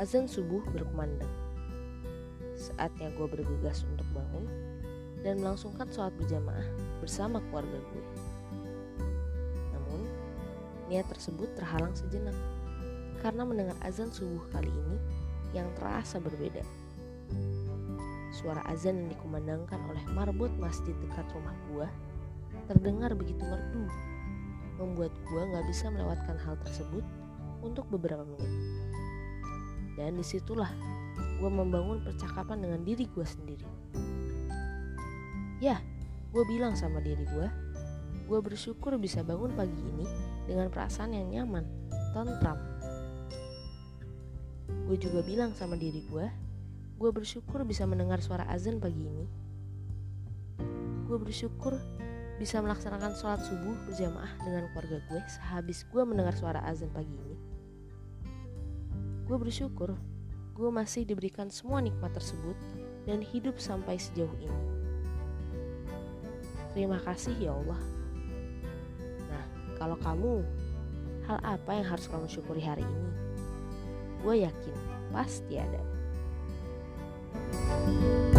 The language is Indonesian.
Azan subuh berkumandang. Saatnya gue bergegas untuk bangun dan melangsungkan sholat berjamaah bersama keluarga gue. Namun, niat tersebut terhalang sejenak karena mendengar azan subuh kali ini yang terasa berbeda. Suara azan yang dikumandangkan oleh marbot masjid dekat rumah gue terdengar begitu merdu, membuat gue gak bisa melewatkan hal tersebut untuk beberapa menit. Dan di situlah gue membangun percakapan dengan diri gue sendiri. Ya, gue bilang sama diri gue, gue bersyukur bisa bangun pagi ini dengan perasaan yang nyaman, tentram. Gue juga bilang sama diri gue, gue bersyukur bisa mendengar suara azan pagi ini. Gue bersyukur bisa melaksanakan sholat subuh berjamaah dengan keluarga gue sehabis gue mendengar suara azan pagi ini. Gue bersyukur gue masih diberikan semua nikmat tersebut dan hidup sampai sejauh ini. Terima kasih ya Allah. Nah, kalau kamu, hal apa yang harus kamu syukuri hari ini? Gue yakin pasti ada. thank you